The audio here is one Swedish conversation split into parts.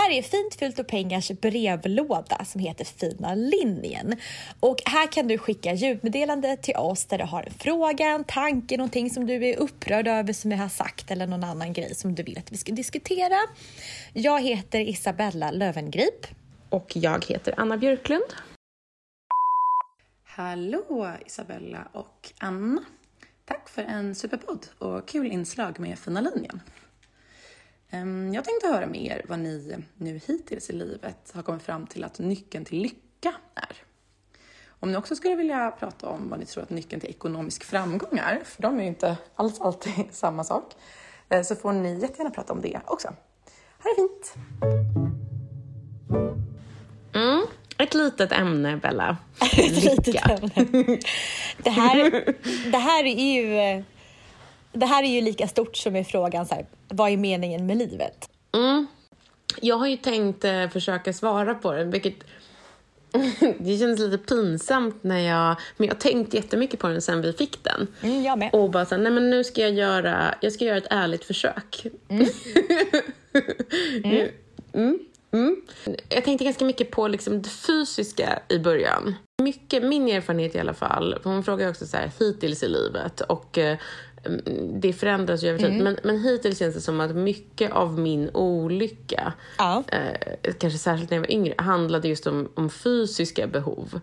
Här är Fint fyllt och pengars brevlåda som heter Fina linjen. Och här kan du skicka ljudmeddelande till oss där du har en fråga, en tanke, någonting som du är upprörd över som vi har sagt eller någon annan grej som du vill att vi ska diskutera. Jag heter Isabella Lövengrip. Och jag heter Anna Björklund. Hallå Isabella och Anna. Tack för en superpodd och kul inslag med Fina linjen. Ehm, Jag tänkte höra med er vad ni nu hittills i livet har kommit fram till att nyckeln till lycka är. Om ni också skulle vilja prata om vad ni tror att nyckeln till ekonomisk framgång är, för de är ju inte alls alltid samma sak, eh, så får ni jättegärna prata om det också. Ha det fint! Mm, ett litet ämne, Bella. Ett litet ämne. Det här, det här är ju... Det här är ju lika stort som är frågan så här, vad är meningen med livet? Mm. Jag har ju tänkt eh, försöka svara på den, vilket det känns lite pinsamt när jag... Men jag har tänkt jättemycket på den sen vi fick den. Mm, jag med. Och bara så här, nej men nu ska jag göra, jag ska göra ett ärligt försök. Mm. Mm. Mm. Jag tänkte ganska mycket på liksom det fysiska i början. Mycket, min erfarenhet i alla fall, för hon frågar också så här, hittills i livet och eh, mm, det förändras ju över tid. Men, men hittills känns det som att mycket av min olycka, Ja. eh, kanske särskilt när jag var yngre, handlade just om, om fysiska behov.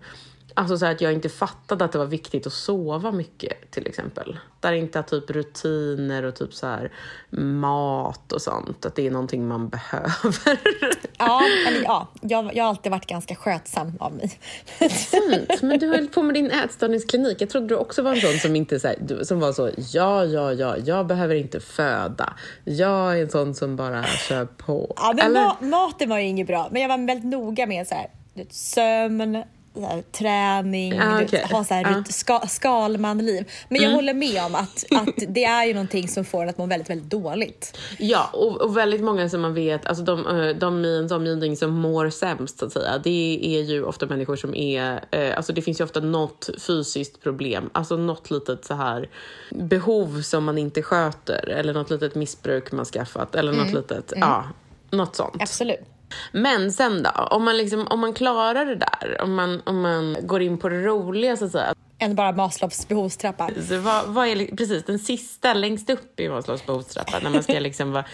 Alltså så att jag inte fattade att det var viktigt att sova mycket till exempel. Där inte att typ rutiner och typ så här mat och sånt, att det är någonting man behöver. Ja, eller, ja jag, jag har alltid varit ganska skötsam av mig. Fint, men du höll på med din ätstörningsklinik. Jag trodde du också var en sån som inte så här, som var så, ja, ja, ja, jag behöver inte föda. Jag är en sån som bara kör på. Ja, men ma maten var ju inget bra, men jag var väldigt noga med så här, sömn, här, träning, ah, okay. ha så här, ah. ska, skalmanliv. Men jag mm. håller med om att, att det är ju någonting som får en att må väldigt, väldigt dåligt. Ja, och, och väldigt många som man vet, alltså de, eh, de i ens omgivning som mår sämst så att säga, det är ju ofta människor som är, eh, alltså det finns ju ofta något fysiskt problem, alltså något litet så här behov som man inte sköter eller något litet missbruk man skaffat eller något mm. litet, mm. ja, något sånt. Absolut. Men sen då, om man, liksom, om man klarar det där, om man, om man går in på det roliga så att säga. Än bara Maslows behovstrappa. Så vad, vad är precis den sista längst upp i Maslows behovstrappa när man ska liksom vara...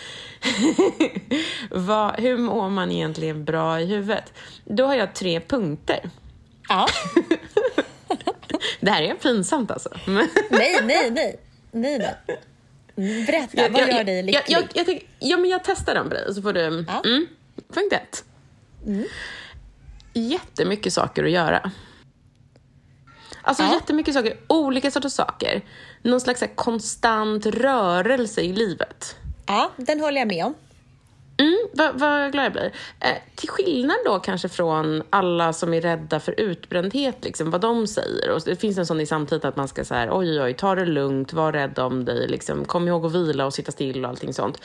vad, hur mår man egentligen bra i huvudet? Då har jag tre punkter. Ja. det här är pinsamt alltså. nej, nej, nej. Nej, nej. Berätta, jag, vad jag, gör dig lycklig? Jag, jag, jag, ja, men jag testar den på dig så får du... Ja. Mm. Punkt ett. Mm. Jättemycket saker att göra. Alltså ja. jättemycket saker, olika sorters saker. Någon slags här, konstant rörelse i livet. Ja, den håller jag med om. Mm, vad, vad glad jag blir. Eh, till skillnad då kanske från alla som är rädda för utbrändhet, liksom, vad de säger. Och det finns en sån i samtiden att man ska säga oj, oj, ta det lugnt, var rädd om dig, liksom, kom ihåg att vila och sitta still och allting sånt.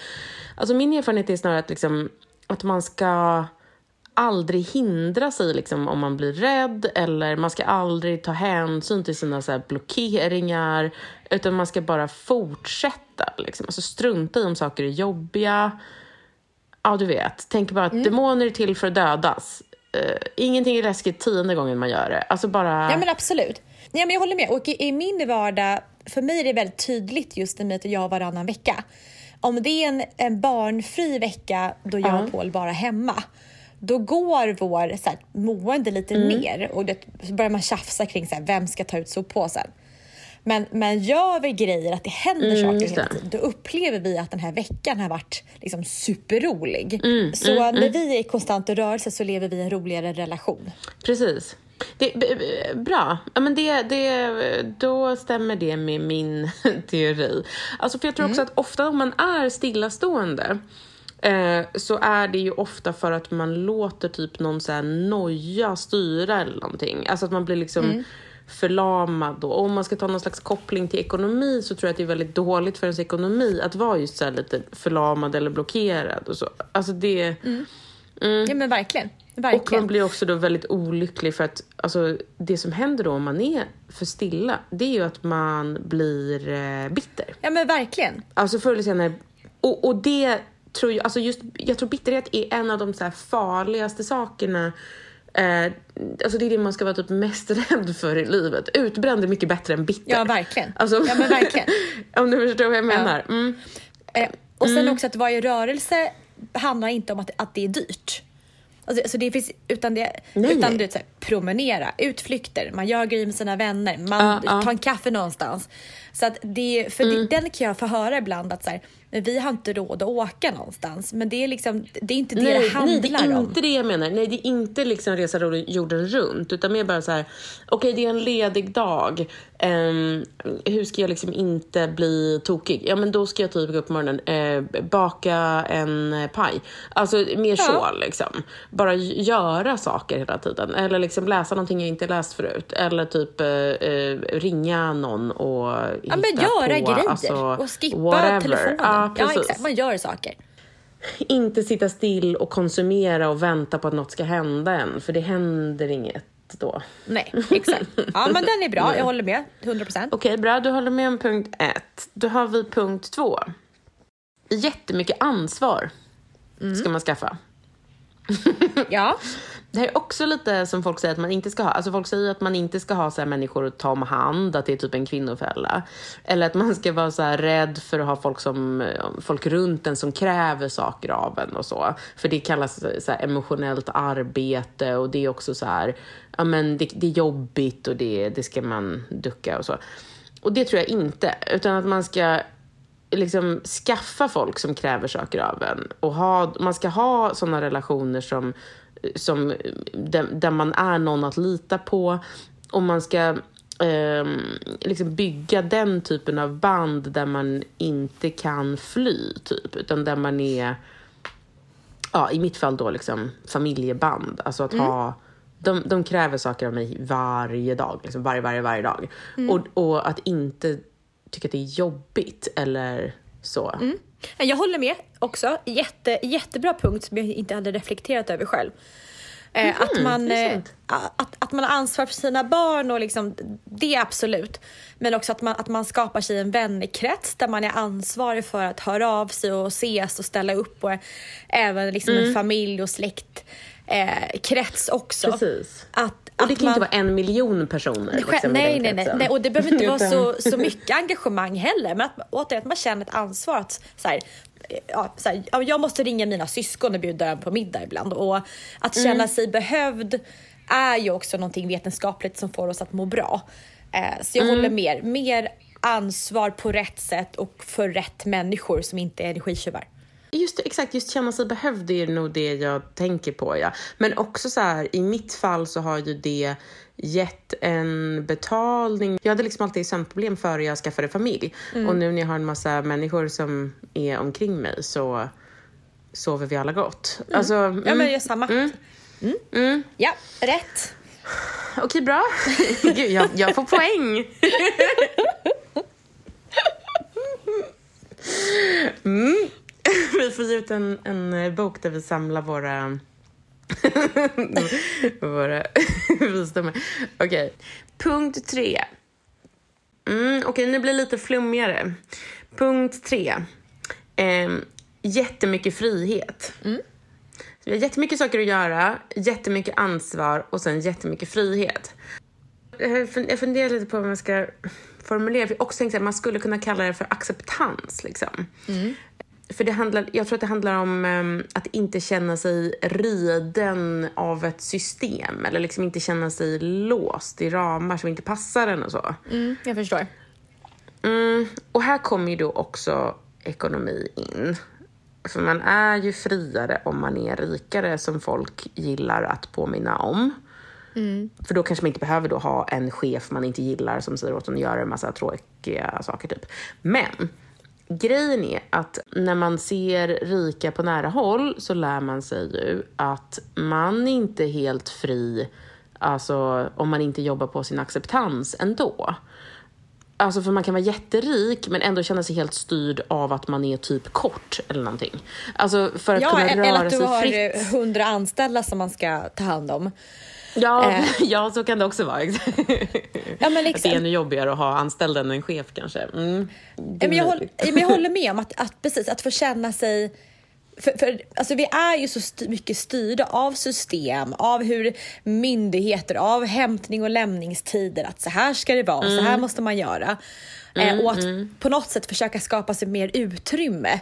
Alltså min erfarenhet är snarare att liksom, att man ska aldrig hindra sig liksom, om man blir rädd eller man ska aldrig ta hänsyn till sina så här, blockeringar utan man ska bara fortsätta. Liksom. Alltså, strunta i om saker är jobbiga. Ja, du vet. Tänk bara att mm. demoner är till för att dödas. Uh, ingenting är läskigt tionde gången man gör det. Alltså bara... Ja, men absolut. Ja, men jag håller med. Och i, i min vardag, för mig är det väldigt tydligt just med att jag har varannan vecka. Om det är en, en barnfri vecka då jag och Paul bara hemma, då går vår så här, mående lite mm. ner och det, så börjar man tjafsa kring så här, vem ska ta ut soppåsen. Men, men gör vi grejer, att det händer mm, saker hela tiden, då upplever vi att den här veckan har varit liksom superrolig. Mm, så mm, när mm. vi är i konstant rörelse så lever vi i en roligare relation. Precis. Det, bra. Ja, men det, det, då stämmer det med min teori. Alltså, för Jag tror också mm. att ofta om man är stillastående eh, så är det ju ofta för att man låter typ någon så här noja styra eller någonting. Alltså att man blir liksom mm. förlamad. Då. Och om man ska ta någon slags koppling till ekonomi så tror jag att det är väldigt dåligt för ens ekonomi att vara just så lite förlamad eller blockerad. Och så. Alltså det... Mm. Mm. Ja men verkligen. Verkligen. Och man blir också då väldigt olycklig för att alltså, det som händer då om man är för stilla, det är ju att man blir eh, bitter. Ja men verkligen. Alltså förr eller senare, och, och det tror jag, alltså just, jag tror bitterhet är en av de så farligaste sakerna Eh, alltså det är det man ska vara typ mest rädd för i livet. Utbränd är mycket bättre än bitter. Ja, verkligen. Alltså, ja, men verkligen. om du förstår vad jag menar. Ja. Mm. Eh, och sen mm. också att vara i rörelse handlar inte om att, att det är dyrt. Alltså, alltså det finns, utan det, nej, utan nej. Du, så här, promenera, utflykter, man gör grejer med sina vänner, man uh, uh. tar en kaffe någonstans. Så att det, för mm. det, den kan jag få höra ibland att så här, vi har inte råd att åka någonstans. Men det är, liksom, det är inte det nej, det handlar om. Nej, det är inte det jag menar. Nej, det är inte liksom resa jorden runt. Utan mer bara så här, okej okay, det är en ledig dag. Um, hur ska jag liksom inte bli tokig? Ja, men då ska jag typ gå upp på morgonen, uh, baka en paj. Alltså mer ja. så liksom. Bara göra saker hela tiden. Eller liksom läsa någonting jag inte läst förut. Eller typ uh, uh, ringa någon och ja, men göra på, grejer alltså, och skippa whatever. telefonen. Ja, ja, exakt. Man gör saker. Inte sitta still och konsumera och vänta på att något ska hända än, för det händer inget då. Nej, exakt. Ja, men den är bra. Jag håller med. 100 procent. Okej, okay, bra. Du håller med om punkt ett. Då har vi punkt två. Jättemycket ansvar mm. ska man skaffa. ja. Det här är också lite som folk säger att man inte ska ha. Alltså folk säger att man inte ska ha så här människor att ta om hand, att det är typ en kvinnofälla. Eller att man ska vara så här rädd för att ha folk, som, folk runt en som kräver saker av en och så. För det kallas så här emotionellt arbete och det är också så här, ja men det, det är jobbigt och det, det ska man ducka och så. Och det tror jag inte, utan att man ska liksom skaffa folk som kräver saker av en. Och ha, man ska ha sådana relationer som, som, där, där, man är någon att lita på. Och man ska eh, liksom bygga den typen av band där man inte kan fly, typ. Utan där man är, ja, i mitt fall då liksom familjeband. Alltså att mm. ha de, de kräver saker av mig varje dag, liksom varje, varje, varje dag. Mm. Och, och att inte tycker att det är jobbigt eller så. Mm. Jag håller med också. Jätte, jättebra punkt som jag inte hade reflekterat över själv. Mm, att, man, eh, att, att man har ansvar för sina barn och liksom, det är absolut. Men också att man, att man skapar sig en vänkrets där man är ansvarig för att höra av sig och ses och ställa upp och även liksom mm. en familj och släktkrets eh, också. Precis. Att, och det kan man... inte vara en miljon personer. Liksom, nej, nej, nej, nej, och det behöver inte vara så, så mycket engagemang heller. Men att, återigen, att man känner ett ansvar att så här, ja, så här, jag måste ringa mina syskon och bjuda dem på middag ibland. Och att känna mm. sig behövd är ju också någonting vetenskapligt som får oss att må bra. Eh, så jag mm. håller med. Mer ansvar på rätt sätt och för rätt människor som inte är energitjuvar. Just det, exakt, just känna sig behövd är nog det jag tänker på. Ja. Men också så här, i mitt fall så har ju det gett en betalning. Jag hade liksom alltid sömnproblem före jag skaffade familj. Mm. Och nu när jag har en massa människor som är omkring mig så sover vi alla gott. Mm. Alltså, mm. Ja, men jag samma. Mm. Mm. mm. Ja, rätt. Okej, bra. Gud, jag, jag får poäng. Mm. vi får ge ut en, en eh, bok där vi samlar våra våra visdomar. Okej, okay. punkt tre. Mm, Okej, okay, nu blir det lite flummigare. Punkt tre. Eh, jättemycket frihet. Mm. vi har jättemycket saker att göra, jättemycket ansvar och sen jättemycket frihet. Jag funderar lite på hur man ska formulera Jag också tänkte att man skulle kunna kalla det för acceptans. Liksom. Mm för det handlar, jag tror att det handlar om um, att inte känna sig riden av ett system eller liksom inte känna sig låst i ramar som inte passar en och så. Mm, jag förstår. Mm, och här kommer ju då också ekonomi in. För man är ju friare om man är rikare som folk gillar att påminna om. Mm. För då kanske man inte behöver då ha en chef man inte gillar som säger åt en att göra en massa tråkiga saker. typ. Men Grejen är att när man ser rika på nära håll så lär man sig ju att man inte är helt fri alltså, om man inte jobbar på sin acceptans ändå. Alltså för man kan vara jätterik men ändå känna sig helt styrd av att man är typ kort eller någonting. Alltså för att ja, kunna röra sig fritt. Eller att du har hundra anställda som man ska ta hand om. Ja, eh. ja så kan det också vara. ja, men liksom. Det är ännu jobbigare att ha anställd än en chef kanske. Mm. Men, jag håller, men jag håller med om att, att, precis, att få känna sig för, för, alltså vi är ju så st mycket styrda av system, av hur myndigheter, av hämtning och lämningstider, att så här ska det vara, mm. så här mm. måste man göra. Eh, mm, eh, och att mm. på något sätt försöka skapa sig mer utrymme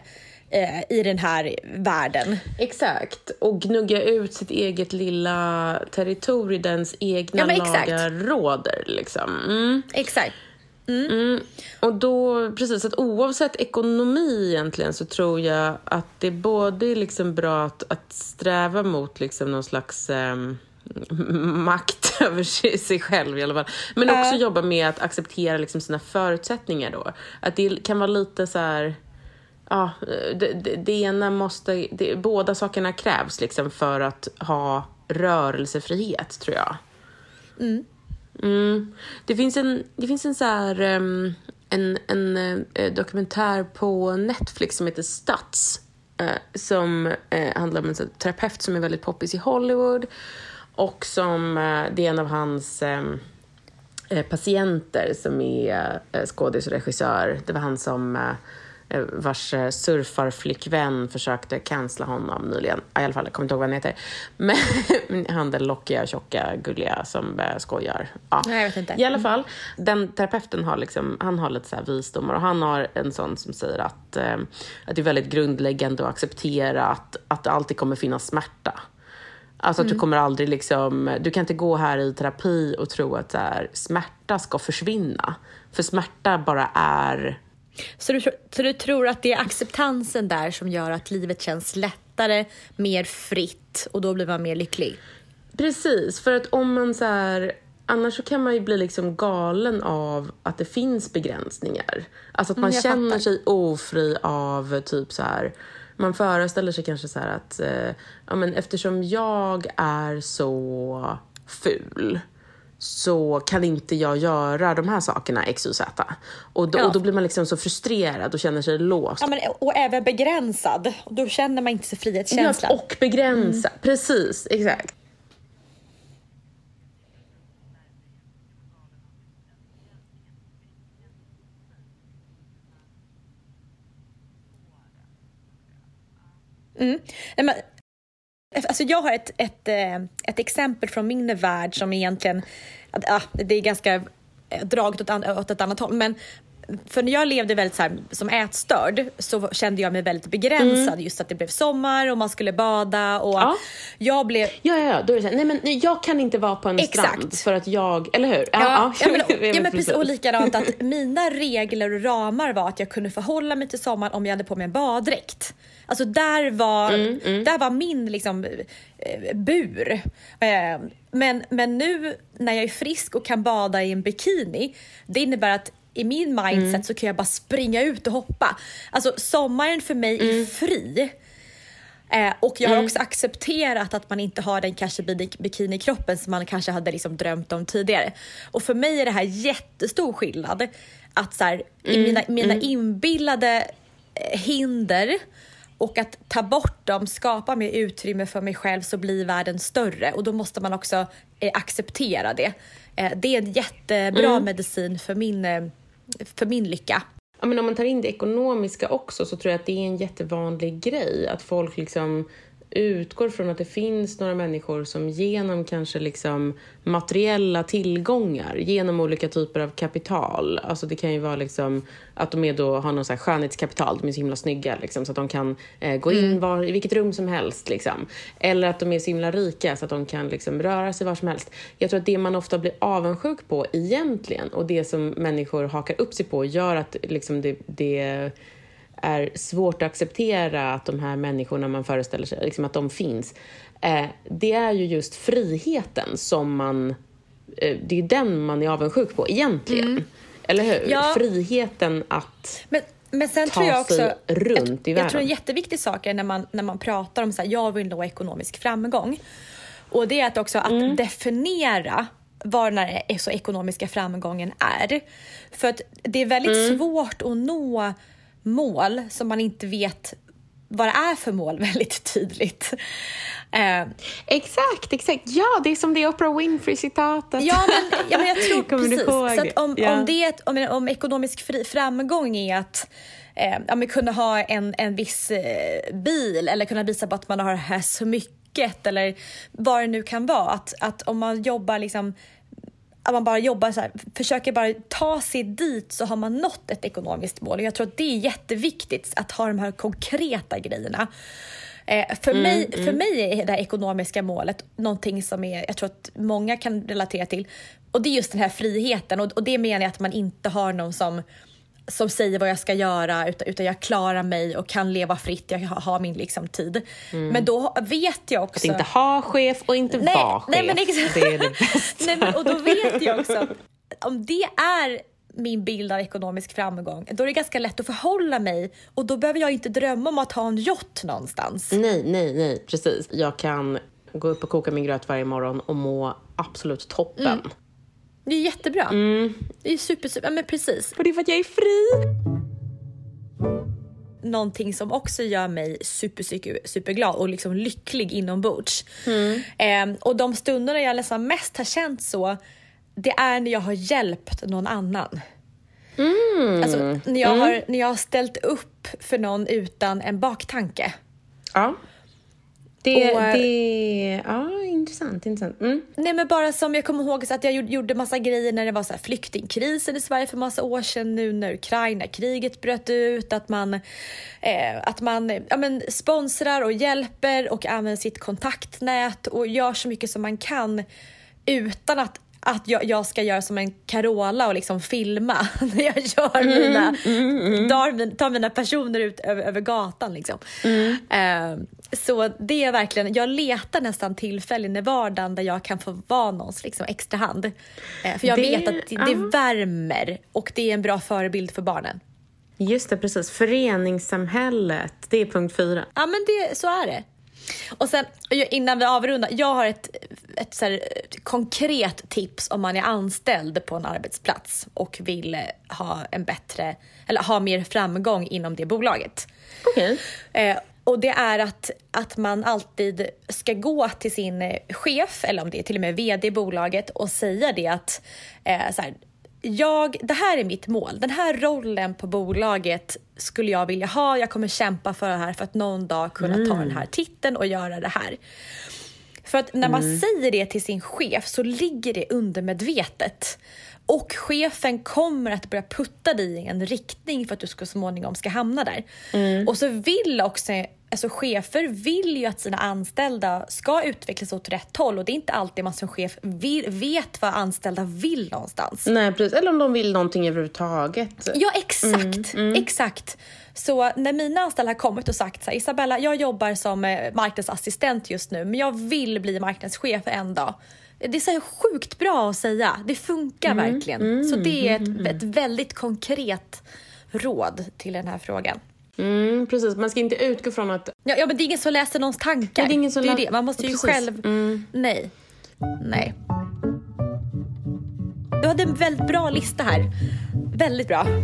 eh, i den här världen. Exakt, och gnugga ut sitt eget lilla territorium, dens egna ja, lagar råder. Liksom. Mm. Exakt. Mm. Mm. Och då, precis, att oavsett ekonomi egentligen så tror jag att det är både liksom bra att, att sträva mot liksom någon slags eh, makt över sig själv i alla fall. Men också äh. jobba med att acceptera liksom sina förutsättningar då. Att det kan vara lite så här ja, det, det, det ena måste, det, båda sakerna krävs liksom för att ha rörelsefrihet, tror jag. Mm. Mm. Det finns en, det finns en så här, um, en, en uh, dokumentär på Netflix som heter Stats. Uh, som uh, handlar om en så, terapeut som är väldigt poppis i Hollywood. Och som, det är en av hans um, patienter som är skådis och regissör. Det var han som eh, vars eh, surfarflickvän försökte cancella honom nyligen. I alla fall, jag kommer inte ihåg vad han heter. Men han den lockiga, tjocka, gulliga som eh, skojar. Ja. Nej, jag vet inte. I alla fall, den terapeuten har, liksom, han har lite så här visdomar och han har en sån som säger att, eh, att det är väldigt grundläggande att acceptera att, att det alltid kommer finnas smärta. Alltså att du kommer aldrig liksom, du kan inte gå här i terapi och tro att så här, smärta ska försvinna. För smärta bara är Så du, så du tror att det är acceptansen där som gör att livet känns lättare, mer fritt och då blir man mer lycklig? Precis, för att om man så här, annars så kan man ju bli liksom galen av att det finns begränsningar. Alltså att man Mm, känner fattar. sig ofri av typ så här, man föreställer sig kanske så att eh, ja, men eftersom jag är så ful så kan inte jag göra de här sakerna X, Y, Z. Och då, Ja. och då blir man liksom så frustrerad och känner sig låst. Ja, men, och även begränsad. Då känner man inte så Ja, frihetskänslan. och begränsa. Precis, exakt. Nej, men, alltså jag har ett, ett, eh, ett exempel från min värld som egentligen, ja, ah, det är ganska eh, draget åt, åt ett annat håll. Men för när jag levde väldigt så här, som ätstörd så kände jag mig väldigt begränsad. Just att det blev sommar och man skulle bada och Ja. jag blev Ja, ja, ja. Då är det så här, nej men nej, jag kan inte vara på en Exakt. strand för att jag, eller hur? Ja, ja, men, jag vet ja, men precis. Och likadant att mina regler och ramar var att jag kunde förhålla mig till sommaren om jag hade på mig en baddräkt. Alltså där var, Mm, Där var min liksom, eh, bur. Eh, Men, men nu när jag är frisk och kan bada i en bikini, det innebär att i min mindset Mm. så kan jag bara springa ut och hoppa. Alltså sommaren för mig är Mm. fri. Eh, och jag har också accepterat att man inte har den kanske bikinikroppen som man kanske hade liksom drömt om tidigare. Och för mig är det här jättestor skillnad. Att så här, i mina, mina inbillade eh, hinder och att ta bort dem, skapa mer utrymme för mig själv så blir världen större och då måste man också eh, acceptera det. Eh, det är en jättebra medicin för min, eh, för min lycka. Ja, men om man tar in det ekonomiska också så tror jag att det är en jättevanlig grej. Att folk liksom utgår från att det finns några människor som genom kanske liksom materiella tillgångar, genom olika typer av kapital, alltså det kan ju vara liksom att de är då, har någon så här skönhetskapital, de är så himla snygga liksom, så att de kan eh, gå in var, i vilket rum som helst. Liksom. Eller att de är så himla rika så att de kan liksom, röra sig var som helst. Jag tror att det man ofta blir avundsjuk på egentligen och det som människor hakar upp sig på gör att liksom, det, det är svårt att acceptera att de här människorna man föreställer sig, liksom att de finns. Eh, det är ju just friheten som man... Eh, det är den man är avundsjuk på egentligen. Eller hur? Mm. Ja. Friheten att... Men, men sen ta tror jag också... sig runt jag, jag tror en jätteviktig sak är när man, när man pratar om så här, jag vill nå ekonomisk framgång. Och det är att också att Mm. definiera vad den här e- så ekonomiska framgången är. För att det är väldigt Mm. svårt att nå mål som man inte vet vad det är för mål väldigt tydligt. Eh, Exakt, exakt. Ja, det är som det Oprah Winfrey-citatet. Ja men, ja, men jag tror precis. Så att om, Ja. om, det, om, om ekonomisk fri, framgång är att eh, ja, men kunna ha en, en viss eh, bil eller kunna visa på att man har här smycket eller vad det nu kan vara. Att, att om man jobbar liksom att man bara jobbar så här, försöker bara ta sig dit så har man nått ett ekonomiskt mål. Och jag tror att det är jätteviktigt att ha de här konkreta grejerna. Eh, för, mig, för mig är det ekonomiska målet någonting som är, jag tror att många kan relatera till. Och det är just den här friheten och, och det menar jag att man inte har någon som som säger vad jag ska göra utan, utan jag klarar mig och kan leva fritt, jag har, har min liksom, tid. Men då vet jag också... Att inte ha chef och inte Nej, vara chef. nej, men exakt. Det är det bästa. Nej, men, och då vet jag också att om det är min bild av ekonomisk framgång, då är det ganska lätt att förhålla mig och då behöver jag inte drömma om att ha en yacht någonstans. Nej, nej, nej, precis. Jag kan gå upp och koka min gröt varje morgon och må absolut toppen. Mm. Det är jättebra. Det är super, super, ja men precis. Och det är för att jag är fri. Någonting som också gör mig super, super, superglad och liksom lycklig inombords. Eh, och de stunderna jag nästan mest har känt så, det är när jag har hjälpt någon annan. Mm. Alltså, när, jag har, när jag har ställt upp för någon utan en baktanke. Ja. Det, Och, det, ja, intressant. intressant. Mm. Nej men bara som jag kommer ihåg så att jag gjorde- massa grejer när det var så här flyktingkrisen i Sverige för massa år sedan nu när Ukraina-kriget bröt ut. Att man, eh, att man ja, men sponsrar och hjälper och använder sitt kontaktnät och gör så mycket som man kan utan att att jag, jag ska göra som en Carola och liksom filma när jag gör mina, Tar, min- tar mina personer ut över, över gatan. Liksom. Eh, så det är verkligen, jag letar nästan tillfällen i vardagen där jag kan få vara någons liksom, extra hand. Eh, för jag Det- vet att det, ja. det värmer och det är en bra förebild för barnen. Just det, precis. Föreningssamhället, det är punkt fyra. Ja men det, så är det. Och sen innan vi avrundar, jag har ett, ett, så här, konkret tips om man är anställd på en arbetsplats och vill eh, ha en bättre, eller ha mer framgång inom det bolaget. Okej. Eh, och det är att, att man alltid ska gå till sin chef, eller om det är till och med VD i bolaget, och säga det att eh, så här, jag, det här är mitt mål. Den här rollen på bolaget skulle jag vilja ha. Jag kommer kämpa för det här för att någon dag kunna ta den här titeln och göra det här. För att när man säger det till sin chef så ligger det undermedvetet. Och chefen kommer att börja putta dig i en riktning för att du ska småningom ska hamna där. Och så vill också, alltså chefer vill ju att sina anställda ska utvecklas åt rätt håll och det är inte alltid man som chef vill, vet vad anställda vill någonstans. Nej, precis. Eller om de vill någonting överhuvudtaget. Ja, exakt. Exakt. Så när mina anställda har kommit och sagt så här, Isabella, jag jobbar som eh, marknadsassistent just nu, men jag vill bli marknadschef en dag. Det är så sjukt bra att säga. Det funkar verkligen. Så det är ett, ett väldigt konkret råd till den här frågan. Mm, precis. Man ska inte utgå från att... Ja, ja men det är ingen som läser någons tankar. Nej, det är ingen som det är lä- det. Man måste ju Precis. själv... Mm. Nej. Nej. Du hade en väldigt bra lista här. Väldigt bra.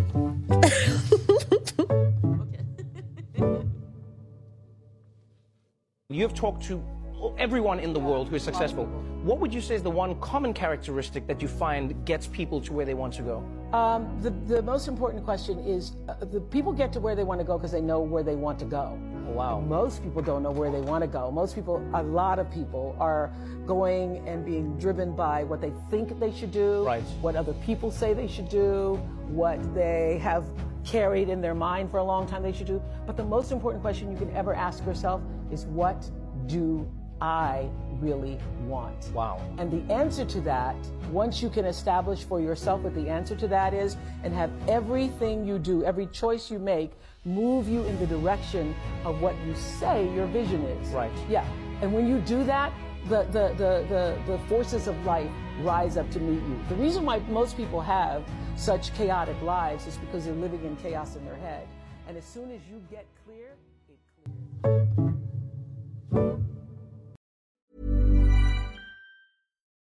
You've talked to everyone in the world who is successful. What would you say is the one common characteristic that you find gets people to where they want to go? Um, the, the most important question is uh, the people get to where they want to go because they know where they want to go. Wow. Most people don't know where they want to go. Most people, a lot of people, are going and being driven by what they think they should do, Right. what other people say they should do, what they have carried in their mind for a long time they should do. But the most important question you can ever ask yourself is what do I really want? Wow. And the answer to that, once you can establish for yourself what the answer to that is, and have everything you do, every choice you make, move you in the direction of what you say your vision is. Right. Yeah. And when you do that, the, the, the, the, the forces of life rise up to meet you. The reason why most people have such chaotic lives is because they're living in chaos in their head. And as soon as you get clear, it